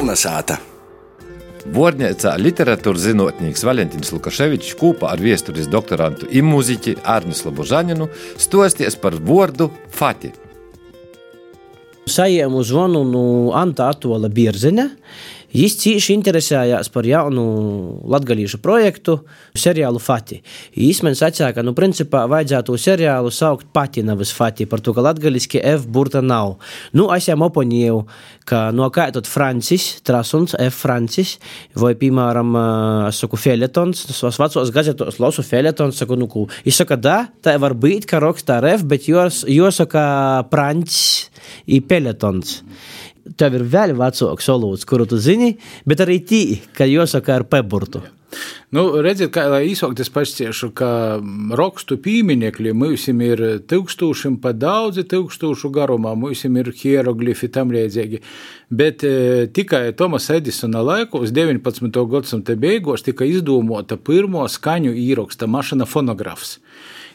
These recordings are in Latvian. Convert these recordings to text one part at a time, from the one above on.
Kolnesāta! Vornēcā literatūras zinātnēks Valentīns Lukaševičs kopā ar vēstures doktorantu Imūziķi Arnislu Bužaninu stosties par vārdu Fati. Sajēmu zvanu no Anta Atola Birzene. Viņš cīši interesējās par jaunu latgadījušu projektu, seriālu Fati. Viņš man sacīja, ka, nu, principā, vajadzētu seriālu saukt Pati, nevis Fati, par to, ka latgadījuši F burta nav. Nu, es jau opoņēju, ka no kā tad Francis, Trasuns, F Francis, vai, piemēram, es saku, Feletons, es vecos gazetos lasu Feletons, saku, nu, ku, es saku, da, tā var būt, ka rakstā F, bet jos, josaka Francis i Peletons. Tev ir vēl vecāks solūts, kuru tu zini, bet arī tī, ka jāsaka ar peburtu. Nu, redziet, kā izsaukt, es pašciešu, ka rakstu pīminekļi mums ir tūkstošiem pa daudzi tūkstošu garumā, mums ir hieroglifi tam līdzīgi. Bet e, tikai Tomasa Edisona laikos, 19. gadsimta beigās, tika izdomota pirmo skaņu īraksta mašana fonografs.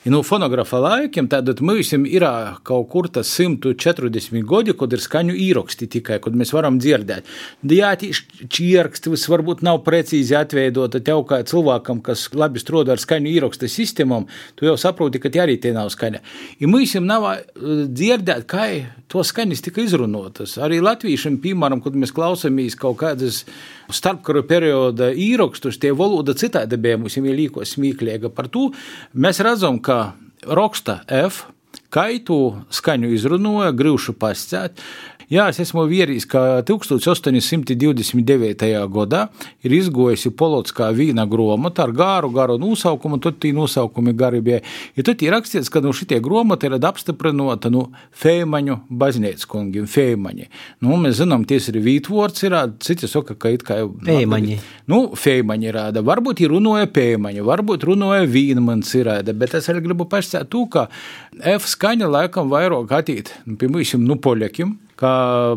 No fonografa laikiem tātad mums ir kaut kur tas 140 gadi, kad ir skaņu īraksti tikai, kad mēs varam dzirdēt. Jā, šī ieraksti varbūt nav precīzi atveidota tev kā cilvēkam, kas labi strādā ar skaņu ieraksta sistēmām, tu jau saproti, ka tie arī tie nav skaņa. I mums nav dzirdēt, kā to skaņas tika izrunotas. Arī latviešiem, piemēram, kad mēs klausāmies kaut kādas starpkara perioda īrakstus, tie valoda citādi bija mums jau līko smieklīga. Par to mēs redzam, ka raksta F kaitu skaņu izrunoja, grūšu pascēt. Jā, es esmu vierījis, ka 1829. gadā ir izgojusi Polotskā vīna grāmata ar gāru, garu nosaukumu, tad tī nosaukumi gari bija. Ja tad ir rakstīts, ka nu, šitie grāmata ir apstiprinota nu, Feimaņu baznīcas kungiem, Feimaņi. Nu, mēs zinām, ties ir vītvords, ir, citi saka, ka it kā jau. Feimaņi. Nu, Feimaņi rāda, varbūt ir runoja Peimaņi, varbūt runoja Vīnmans rāda, bet es arī gribu pastāstīt to, ka F skaņa laikam vairāk atīt, nu, pie mums, nu, poļakiem ka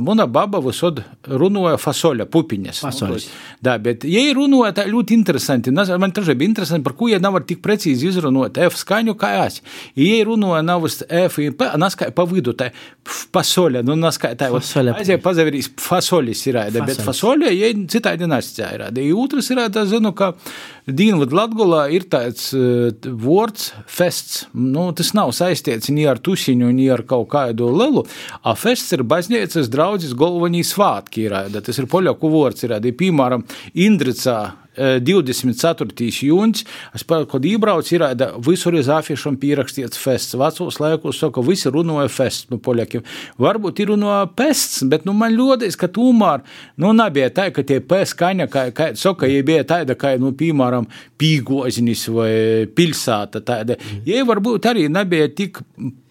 mana baba visur runāja fasoļa, pupiņas. Fasoļas. Da, bet, ja runāja tā ļoti interesanti, man tas bija interesanti, par ko ja nevar tik precīzi izrunāt F skaņu kā es. Ja runāja nav F, naskai pa vidu, tā fasoļa, nu naskai tā. Fasoļa. Aizēja pazavirīs fasoļis ir, bet fasoļa, ja citādi nascā ir. Ja otrs ir, tā zinu, ka Dienvidu Latgulā ir tāds uh, vārds fests. Nu, tas nav saistīts ni ar tusiņu, ni ar kaut kādu lielu, a fests ir baznīca baznīcas draudzes galvenie svātki ir. Tas ir poļaku vārds, ir piemēram Indricā 24. jūnijas, es pēc kad iebraucu, ir visur iz afišam pierakstīts fests. Vecos laikos saka, visi runāja fests, nu, poļakiem. Varbūt ir runāja pests, bet, nu, man ļodais, ka tūmār, nu, nebija tā, ka tie pēc skaņa, kā, kā saka, ja bija tāda, kā, nu, piemēram, pīgozinis vai pilsāta tāda. Ja varbūt arī nebija tik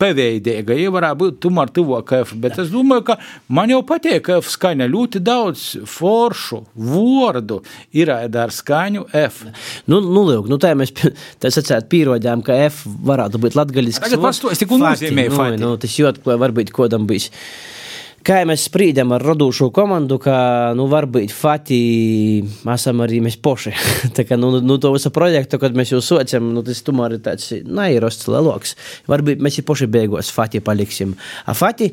paveidīga, ja varētu būt tomēr tuvāk bet es domāju, ka man jau patīk F skaņa ļoti daudz foršu, vārdu ir ar skaņu F. Nu, nu, lūk, nu tā mēs tā sacēt pīroģām, ka F varētu būt latgaļisks. Tagad pastos, tik un nozīmē nu, nu, tas jūt, ko varbūt kodam bijis kā mēs sprīdam ar radošo komandu, ka, nu, varbūt Fati esam arī mēs poši. tā kā, nu, nu, to visu projektu, kad mēs jau sociam, nu, tas tomēr ir tāds nairosts leloks. Varbūt mēs ir poši beigos Fati paliksim. A Fati,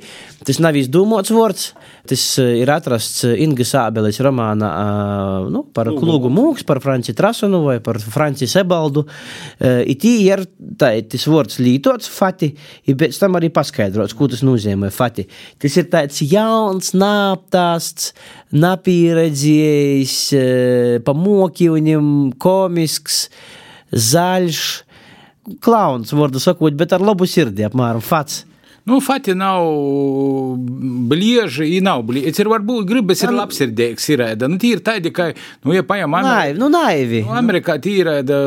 tas nav izdomāts vārds, tas ir atrasts Inga Sābeles romāna nu, par Klugu mūks, par Franci Trasonu vai par Franci Sebaldu. I tī ir tā, tas vārds lītots Fati, i pēc tam arī paskaidrots, ko tas nozīmē Fati. Tas ir tāds jauns, nāptāsts, napieredzējis, eh, pamokījumiem, komisks, zaļš, klauns, vārdu sakot, bet ar labu sirdi, apmēram, fats. Nu, Fati nav blieži, i nav blieži. Ir varbūt gribas ir labsirdīgs, ir ēda. Nu, tī ir tādi, ka, nu, ja pajam Amerikā. Nu, naivi. Nu, Amerikā tī ir ēda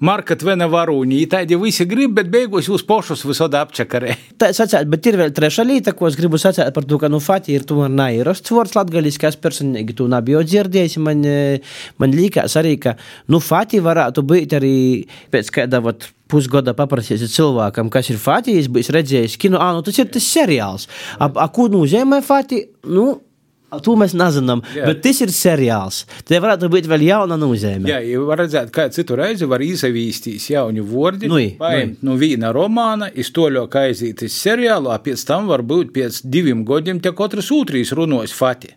marka tvena varūņi. I tādi visi grib, bet beigos jūs pošus visādi apčakarē. Tā sacēt, bet ir vēl treša līta, ko es gribu sacēt par to, ka, nu, Fati ir tomēr nairosts vārds latgaliski, es personīgi to nebiju dzirdējis. Man, man liekas arī, ka, nu, Fati varētu būt arī pēc kāda, vat, pusgada paprasīsi cilvēkam, kas ir Fatijas, bijis redzējis kino, ah, nu tas ir tas seriāls. Ap, a, ko nozīmē Fatija? Nu, To mēs nezinām, Jā. bet tas ir seriāls. Te varētu būt vēl jauna nozīme. Jā, ja var redzēt, kā citu reizi var izavīstīs jaunu vārdu, nu, paņemt no viena romāna, iztoļo, kā aiziet uz seriālu, a pēc tam varbūt pēc diviem gadiem te katrs ūtrīs runos Fati.